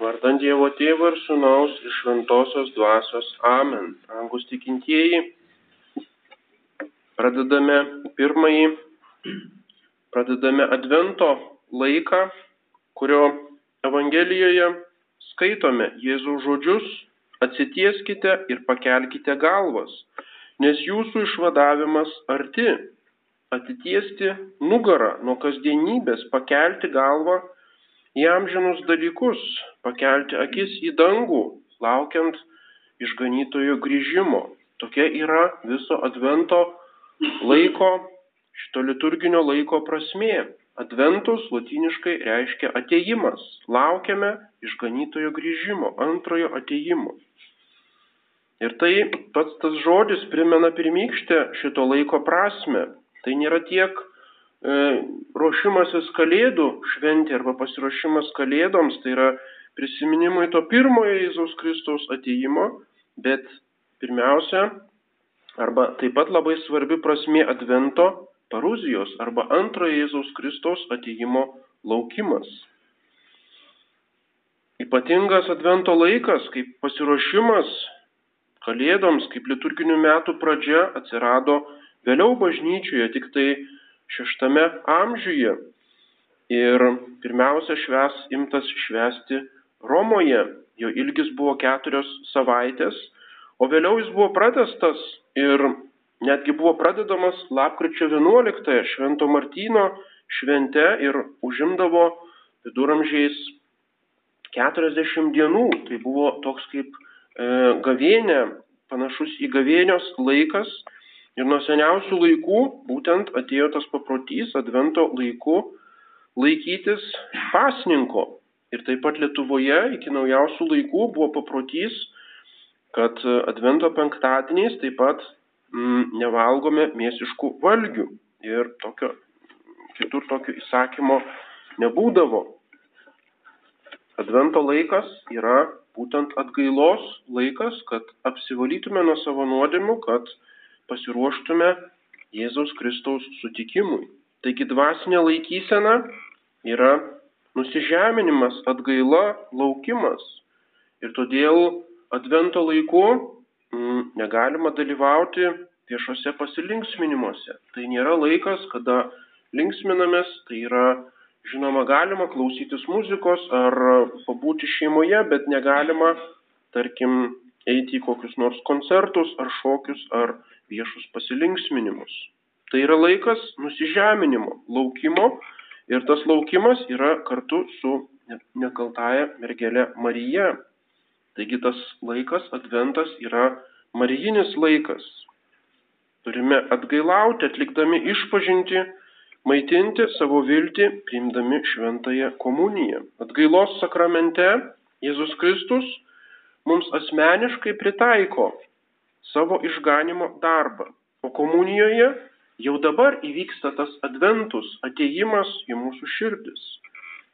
Vardant Dievo Tėvo ir Sūnaus iš Šventosios Dvasios. Amen. Angus tikintieji, pradedame pirmąjį, pradedame Advento laiką, kurio Evangelijoje skaitome Jėzaus žodžius, atsitieskite ir pakelkite galvas, nes jūsų išvadavimas arti. Atitiesti nugarą nuo kasdienybės, pakelti galvą į amžinus dalykus, pakelti akis į dangų, laukiant išganytojo grįžimo. Tokia yra viso advento laiko, šito liturginio laiko prasmė. Adventus latiniškai reiškia ateimas. Laukiame išganytojo grįžimo, antrojo ateimo. Ir tai pats tas žodis primena pirmykštę šito laiko prasme. Tai nėra tiek ruošimasis kalėdų šventė arba pasiruošimas kalėdoms, tai yra prisiminimai to pirmojo Jėzaus Kristaus ateimo, bet pirmiausia, arba taip pat labai svarbi prasmė advento paruzijos arba antrojo Jėzaus Kristaus ateimo laukimas. Ypatingas advento laikas, kaip pasiruošimas kalėdoms, kaip liturginių metų pradžia atsirado vėliau bažnyčioje, tik tai šeštame amžiuje. Ir pirmiausia šves imtas švesti Romoje. Jo ilgis buvo keturios savaitės, o vėliau jis buvo pratestas ir netgi buvo pradedamas lapkričio 11 Švento Martyno švente ir užimdavo viduramžiais 40 dienų. Tai buvo toks kaip e, gavėnė, panašus į gavėnios laikas, Ir nuo seniausių laikų būtent atėjo tas paprotys advento laiku laikytis pasninko. Ir taip pat Lietuvoje iki naujausių laikų buvo paprotys, kad advento penktadieniais taip pat mm, nevalgome mėsiškų valgių. Ir tokio, kitur tokio įsakymo nebūdavo. Advento laikas yra būtent atgailos laikas, kad apsivalytume nuo savo nuodėmių, kad pasiruoštume Jėzaus Kristaus sutikimui. Taigi dvasinė laikysena yra nusižeminimas, atgaila, laukimas. Ir todėl advento laiku mm, negalima dalyvauti viešose pasilinksminimuose. Tai nėra laikas, kada linksminamės, tai yra, žinoma, galima klausytis muzikos ar pabūti šeimoje, bet negalima, tarkim, eiti į kokius nors koncertus ar šokius ar viešus pasilinksminimus. Tai yra laikas nusižeminimo, laukimo ir tas laukimas yra kartu su nekaltaja mergelė Marija. Taigi tas laikas, adventas, yra marijinis laikas. Turime atgailauti, atlikdami išpažinti, maitinti savo viltį, priimdami šventąją komuniją. Atgailos sakramente Jėzus Kristus mums asmeniškai pritaiko savo išganimo darbą. O komunijoje jau dabar įvyksta tas adventus, ateimas į mūsų širdis.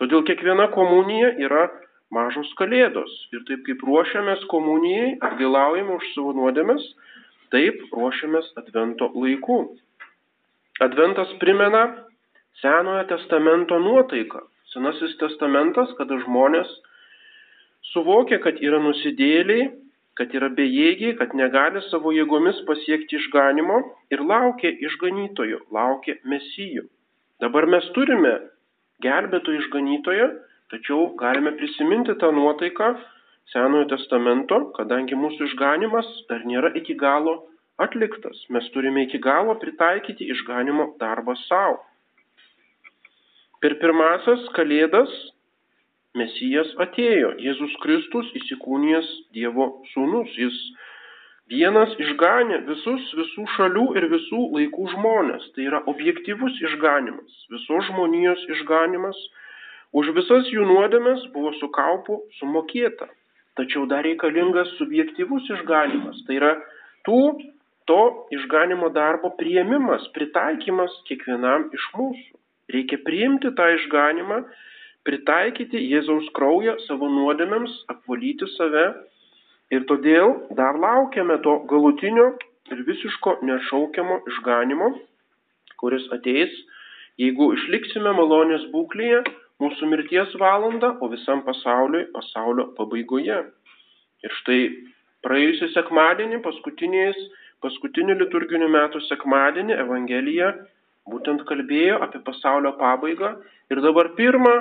Todėl kiekviena komunija yra mažos kalėdos. Ir taip kaip ruošiamės komunijai, atgailaujame už savo nuodėmes, taip ruošiamės advento laiku. Adventas primena Senojo testamento nuotaiką. Senasis testamentas, kada žmonės suvokia, kad yra nusidėliai, kad yra bejėgiai, kad negali savo jėgomis pasiekti išganimo ir laukia išganytojo, laukia mesijų. Dabar mes turime gelbėtojų išganytoją, tačiau galime prisiminti tą nuotaiką Senojo testamento, kadangi mūsų išganimas dar nėra iki galo atliktas. Mes turime iki galo pritaikyti išganimo darbą savo. Per pirmasias kalėdas Mesijas atėjo, Jėzus Kristus įsikūnijęs Dievo sūnus. Jis vienas išganė visus visų šalių ir visų laikų žmonės. Tai yra objektivus išganimas, visos žmonijos išganimas. Už visas jų nuodėmes buvo su kaupu sumokėta. Tačiau dar reikalingas subjektivus išganimas. Tai yra tų to išganimo darbo prieimimas, pritaikymas kiekvienam iš mūsų. Reikia priimti tą išganimą pritaikyti Jėzaus kraują savo nuodėmėms, apvalyti save ir todėl dar laukiame to galutinio ir visiško nešaukiamo išganimo, kuris ateis, jeigu išliksime malonės būklėje, mūsų mirties valandą, o visam pasauliui pasaulio pabaigoje. Ir štai praėjusią sekmadienį, paskutinį liturginių metų sekmadienį Evangelija būtent kalbėjo apie pasaulio pabaigą ir dabar pirmą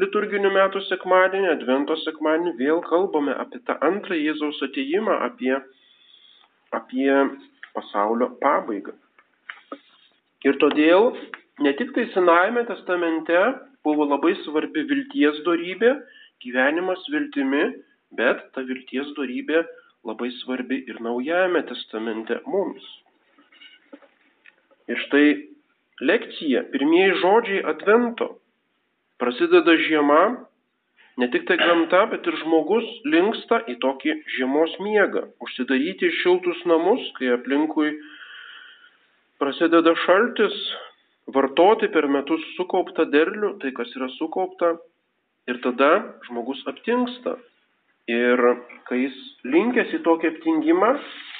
liturginių metų sekmadienį, Advento sekmadienį vėl kalbame apie tą antrą Jėzaus ateimą, apie, apie pasaulio pabaigą. Ir todėl ne tik tai Senajame testamente buvo labai svarbi vilties darybė, gyvenimas viltimi, bet ta vilties darybė labai svarbi ir Naujajame testamente mums. Ir štai lekcija, pirmieji žodžiai Advento. Prasideda žiema, ne tik tai gamta, bet ir žmogus linksta į tokį žiemos miegą. Užsidaryti šiltus namus, kai aplinkui prasideda šaltis, vartoti per metus sukauptą derlių, tai kas yra sukaupta, ir tada žmogus aptinksta. Ir kai jis linkęs į tokį aptingimą,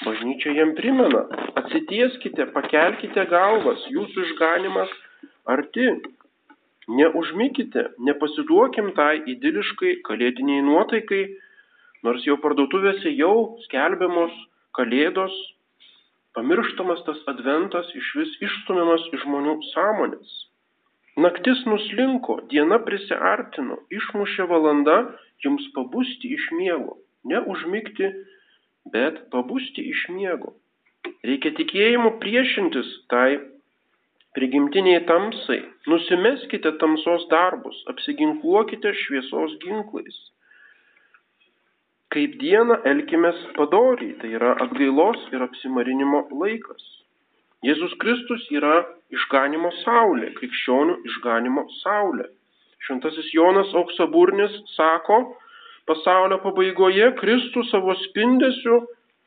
bažnyčia jam primena, atsitieskite, pakelkite galvas, jūsų išganimas arti. Neužmykite, nepasiduokim tai idiliškai kalėdiniai nuotaikai, nors jau parduotuvėse jau skelbiamos kalėdos, pamirštamas tas adventas iš vis išstumiamas iš žmonių sąmonės. Naktis nuslinko, diena prisiartino, išmušė valanda jums pabusti iš miego. Ne užmigti, bet pabusti iš miego. Reikia tikėjimu priešintis tai prigimtiniai tamsai. Nusimeskite tamsos darbus, apsiginkluokite šviesos ginklais. Kaip dieną elkimės padoriai, tai yra atgailos ir apsimarinimo laikas. Jėzus Kristus yra išganimo saulė, krikščionių išganimo saulė. Šventasis Jonas Auksaburnis sako, pasaulio pabaigoje Kristus savo spindesiu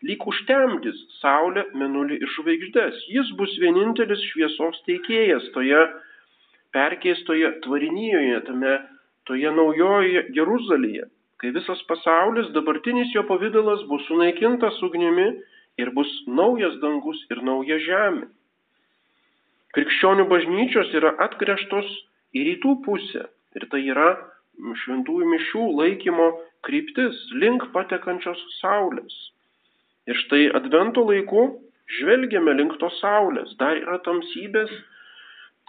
lyg užtemdys saulę, menulį ir žvaigždės. Jis bus vienintelis šviesos teikėjas toje perkeistoje tvarinyjoje, tame toje naujoje Jeruzalėje, kai visas pasaulis, dabartinis jo pavydalas bus sunaikintas ugnimi ir bus naujas dangus ir nauja žemė. Krikščionių bažnyčios yra atgręžtos į rytų pusę ir tai yra šventųjų mišių laikymo kryptis link patekančios saulės. Ir štai advento laiku žvelgiame link tos saulės. Dar yra tamsybės,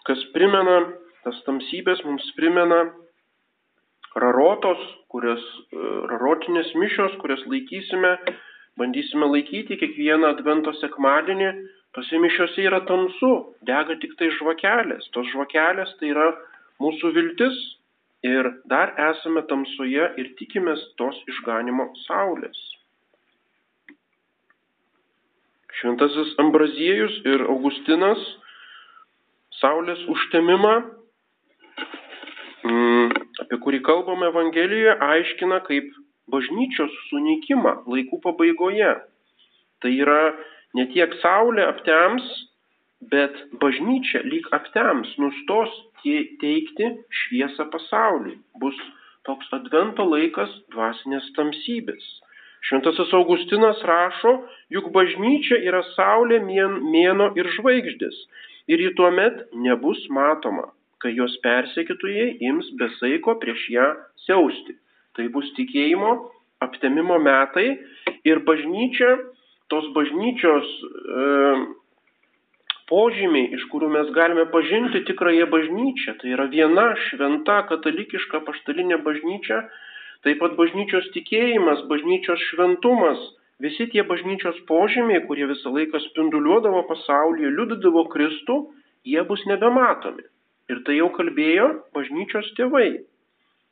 kas primena, tas tamsybės mums primena rarotos, kurias, rarotinės mišios, kurias laikysime bandysime laikyti kiekvieną advento sekmadienį, tose mišiose yra tamsu, dega tik tai žvakelės. Tos žvakelės tai yra mūsų viltis ir dar esame tamsoje ir tikimės tos išganimo saulės. Šventasis Ambraziejus ir Augustinas saulės užtemimą, mm, apie kurį kalbame Evangelijoje, aiškina kaip bažnyčios sunykimą laikų pabaigoje. Tai yra ne tiek saulė aptems, bet bažnyčia lyg aptems, nustos teikti šviesą pasauliui. Bus toks advento laikas dvasinės tamsybės. Šventasis Augustinas rašo, juk bažnyčia yra saulė, mėno ir žvaigždės. Ir ji tuomet nebus matoma, kai jos persekitojai ims besaiko prieš ją siausti. Tai bus tikėjimo aptemimo metai ir bažnyčia, tos bažnyčios e, požymiai, iš kurių mes galime pažinti tikrąją bažnyčią, tai yra viena šventa katalikiška paštalinė bažnyčia, taip pat bažnyčios tikėjimas, bažnyčios šventumas, visi tie bažnyčios požymiai, kurie visą laiką spinduliuodavo pasaulyje, liudydavo Kristų, jie bus nebematomi. Ir tai jau kalbėjo bažnyčios tėvai.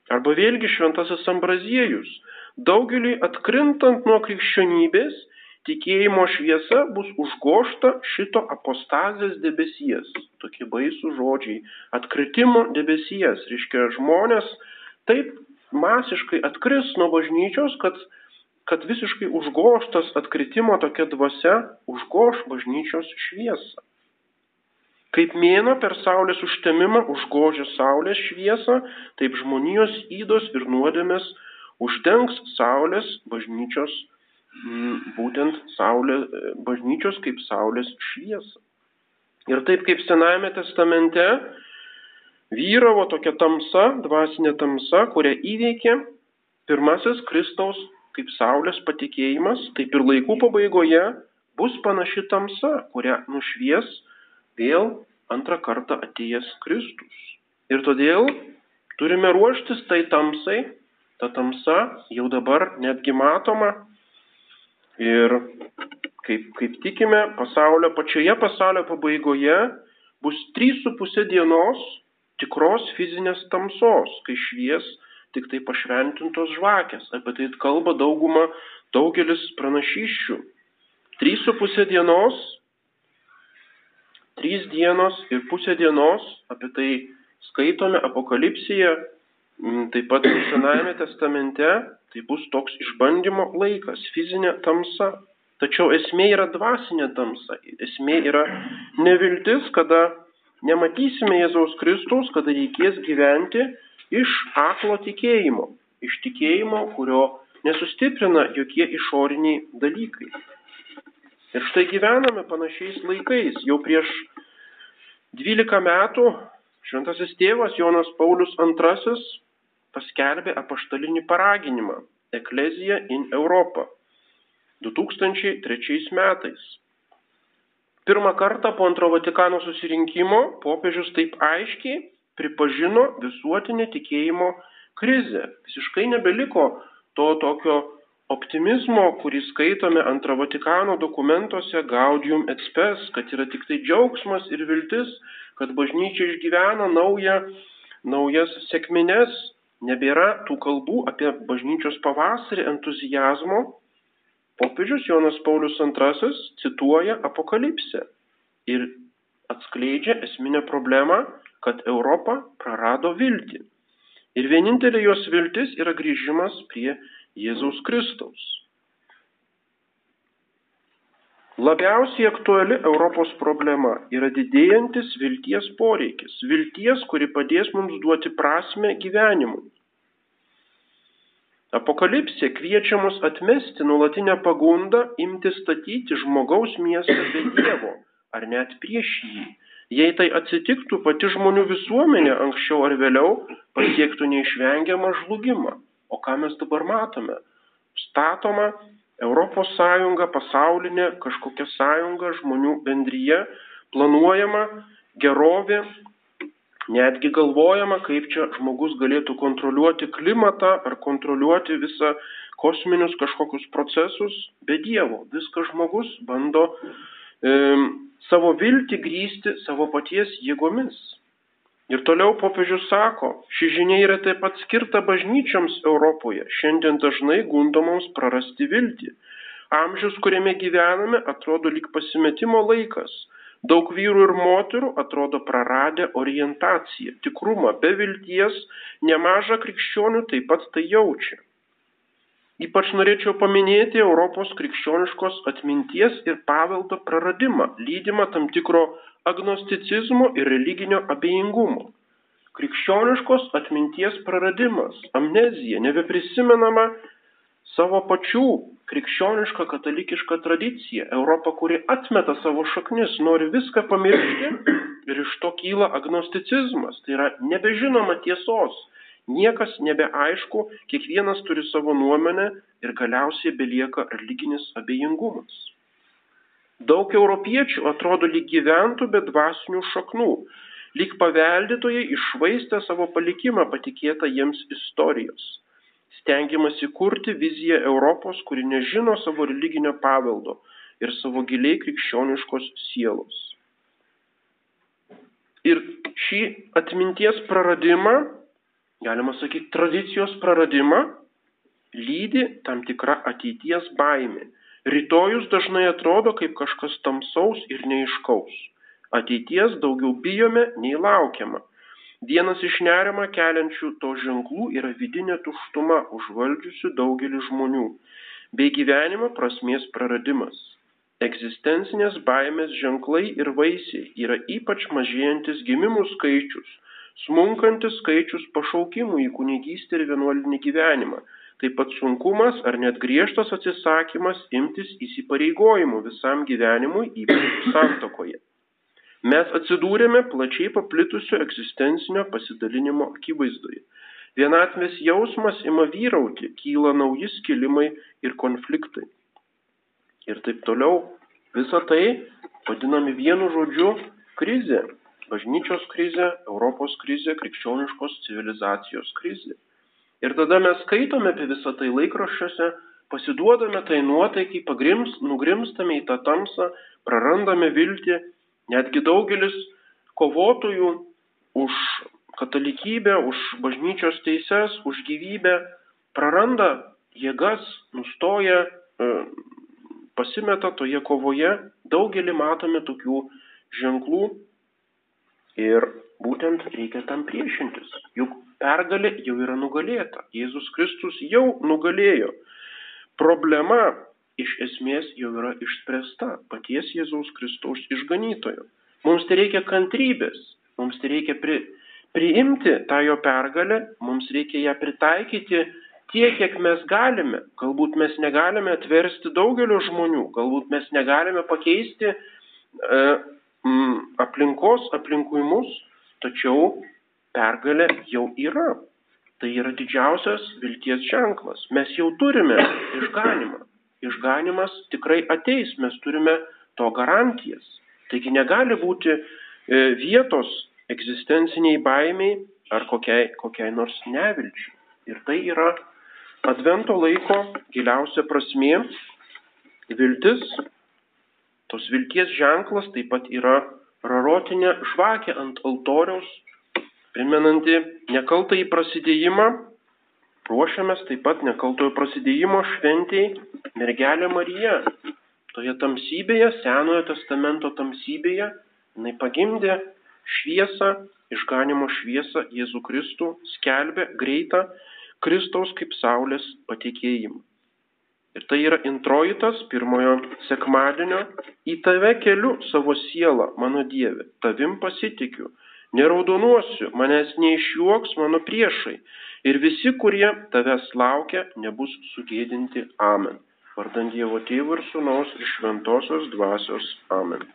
Arba vėlgi šventasis Ambraziejus. Daugeliui atkrintant nuo krikščionybės, tikėjimo šviesa bus užgošta šito apostazės debesies. Tokie baisų žodžiai. Atkritimo debesies. Reiškia, žmonės taip masiškai atkris nuo bažnyčios, kad, kad visiškai užgoštas atkritimo tokia dvasia užgoš bažnyčios šviesą. Kaip mėno per saulės užtemimą užgožia saulės šviesą, taip žmonijos įdos ir nuodėmės uždengs saulės bažnyčios, būtent saulė, bažnyčios kaip saulės šviesą. Ir taip kaip Senajame testamente vyravo tokia tamsa, dvasinė tamsa, kurią įveikė pirmasis Kristaus kaip Saulės patikėjimas, taip ir laikų pabaigoje bus panaši tamsa, kurią nušvies vėl antrą kartą atėjęs Kristus. Ir todėl turime ruoštis tai tamsai, ta tamsa jau dabar netgi matoma ir kaip, kaip tikime, pasaulio pačioje pasaulio pabaigoje bus 3,5 dienos tikros fizinės tamsos, kai švies tik tai pašventintos žvakės. Apie tai kalba dauguma, daugelis pranašyščių. Trys su pusė dienos, trys dienos ir pusė dienos, apie tai skaitome apokalipsiją, taip pat Senajame testamente, tai bus toks išbandymo laikas, fizinė tamsa. Tačiau esmė yra dvasinė tamsa. Esmė yra neviltis, kada nematysime Jėzaus Kristaus, kada reikės gyventi iš aklo tikėjimo, iš tikėjimo, kurio nesustiprina jokie išoriniai dalykai. Ir štai gyvename panašiais laikais. Jau prieš 12 metų šventasis tėvas Jonas Paulius II paskelbė apaštalinį paraginimą Eklezija in Europą 2003 metais. Pirmą kartą po antro Vatikano susirinkimo popiežius taip aiškiai pripažino visuotinę tikėjimo krizę. Visiškai nebeliko to tokio optimizmo, kurį skaitome antro Vatikano dokumentuose Gaudium et Spes, kad yra tik tai džiaugsmas ir viltis, kad bažnyčia išgyvena naują, naujas sėkmines, nebėra tų kalbų apie bažnyčios pavasarį entuzijazmo, Popiežius Jonas Paulius II cituoja Apokalipsę ir atskleidžia esminę problemą, kad Europa prarado viltį. Ir vienintelė jos viltis yra grįžimas prie Jėzaus Kristaus. Labiausiai aktuali Europos problema yra didėjantis vilties poreikis. Vilties, kuri padės mums duoti prasme gyvenimui. Apokalipsė kviečia mus atmesti nulatinę pagundą imti statyti žmogaus miestą be Dievo, ar net prieš jį. Jei tai atsitiktų, pati žmonių visuomenė anksčiau ar vėliau pasiektų neišvengiamą žlugimą. O ką mes dabar matome? Statoma Europos Sąjunga, pasaulinė kažkokia sąjunga, žmonių bendryje, planuojama gerovė, Netgi galvojama, kaip čia žmogus galėtų kontroliuoti klimatą ar kontroliuoti visą kosminius kažkokius procesus be Dievo. Viską žmogus bando e, savo viltį grįsti savo paties jėgomis. Ir toliau popiežius sako, ši žinia yra taip pat skirta bažnyčioms Europoje, šiandien dažnai gundomoms prarasti viltį. Amžius, kuriame gyvename, atrodo lyg pasimetimo laikas Daug vyrų ir moterų atrodo praradę orientaciją, tikrumą, be vilties, nemaža krikščionių taip pat tai jaučia. Ypač norėčiau paminėti Europos krikščioniškos atminties ir paveldo praradimą, lydimą tam tikro agnosticizmo ir religinio abejingumo. Krikščioniškos atminties praradimas, amnezija, nebeprisimenama savo pačių krikščioniška katalikiška tradicija, Europa, kuri atmeta savo šaknis, nori viską pamiršti ir iš to kyla agnosticizmas, tai yra nebežinoma tiesos, niekas nebeaišku, kiekvienas turi savo nuomonę ir galiausiai belieka religinis abejingumas. Daug europiečių atrodo lyg gyventų be dvasinių šaknų, lyg paveldėtojai išvaistę savo palikimą patikėtą jiems istorijos stengiamasi kurti viziją Europos, kuri nežino savo religinio paveldo ir savo giliai krikščioniškos sielos. Ir šį atminties praradimą, galima sakyti, tradicijos praradimą, lydi tam tikra ateities baimė. Rytojus dažnai atrodo kaip kažkas tamsaus ir neiškaus. Ateities daugiau bijome nei laukiama. Vienas iš nerimą keliančių to ženklų yra vidinė tuštuma užvaldžiusi daugelį žmonių, bei gyvenimo prasmės praradimas. Egzistencinės baimės ženklai ir vaisiai yra ypač mažėjantis gimimų skaičius, smunkantis skaičius pašaukimų į kunigystę ir vienuolinį gyvenimą, taip pat sunkumas ar net griežtas atsisakymas imtis įsipareigojimų visam gyvenimui, ypač santokoje. Mes atsidūrėme plačiai paplitusio egzistencinio pasidalinimo akivaizdoje. Vienatvės jausmas ima vyrauti, kyla nauji skilimai ir konfliktai. Ir taip toliau. Visa tai vadinami vienu žodžiu krizė. Bažnyčios krizė, Europos krizė, krikščioniškos civilizacijos krizė. Ir tada mes skaitome apie visą tai laikraščiuose, pasiduodame tai nuotaikai, pagrims, nugrimstame į tą tamsą, prarandame viltį, netgi daugelis kovotojų už katalikybę, už bažnyčios teises, už gyvybę praranda jėgas, nustoja, e, pasimeta toje kovoje. Daugelį matome tokių ženklų ir būtent reikia tam priešintis. Juk pergalė jau yra nugalėta. Jėzus Kristus jau nugalėjo problema iš esmės jau yra išspręsta paties Jėzaus Kristaus išganytojo. Mums tai reikia kantrybės, mums tai reikia pri, priimti tą jo pergalę, mums reikia ją pritaikyti tiek, kiek mes galime. Galbūt mes negalime atversti daugelio žmonių, galbūt mes negalime pakeisti e, m, aplinkos aplinkui mus, tačiau pergalė jau yra. Tai yra didžiausias vilties ženklas. Mes jau turime išganimą. Išganimas tikrai ateis, mes turime to garantijas. Taigi negali būti e, vietos egzistenciniai baimiai ar kokiai, kokiai nors nevilčiai. Ir tai yra advento laiko giliausia prasmė. Viltis, tos vilties ženklas taip pat yra rarotinė žvakė ant altoriaus primenanti nekaltąjį prasidėjimą, ruošiamės taip pat nekaltojo prasidėjimo šventėjai mergelė Marija. Toje tamsybėje, Senojo testamento tamsybėje, jinai pagimdė šviesą, išganimo šviesą Jėzų Kristų, skelbė greitą Kristaus kaip Saulės patikėjimą. Ir tai yra introitas pirmojo sekmadienio, į tave keliu savo sielą, mano Dieve, tavim pasitikiu, Neraudonuosiu, manęs neišjuoks mano priešai ir visi, kurie tavęs laukia, nebus sugėdinti. Amen. Vardant Dievo Tėvų ir Sūnaus ir Šventosios Dvasios. Amen.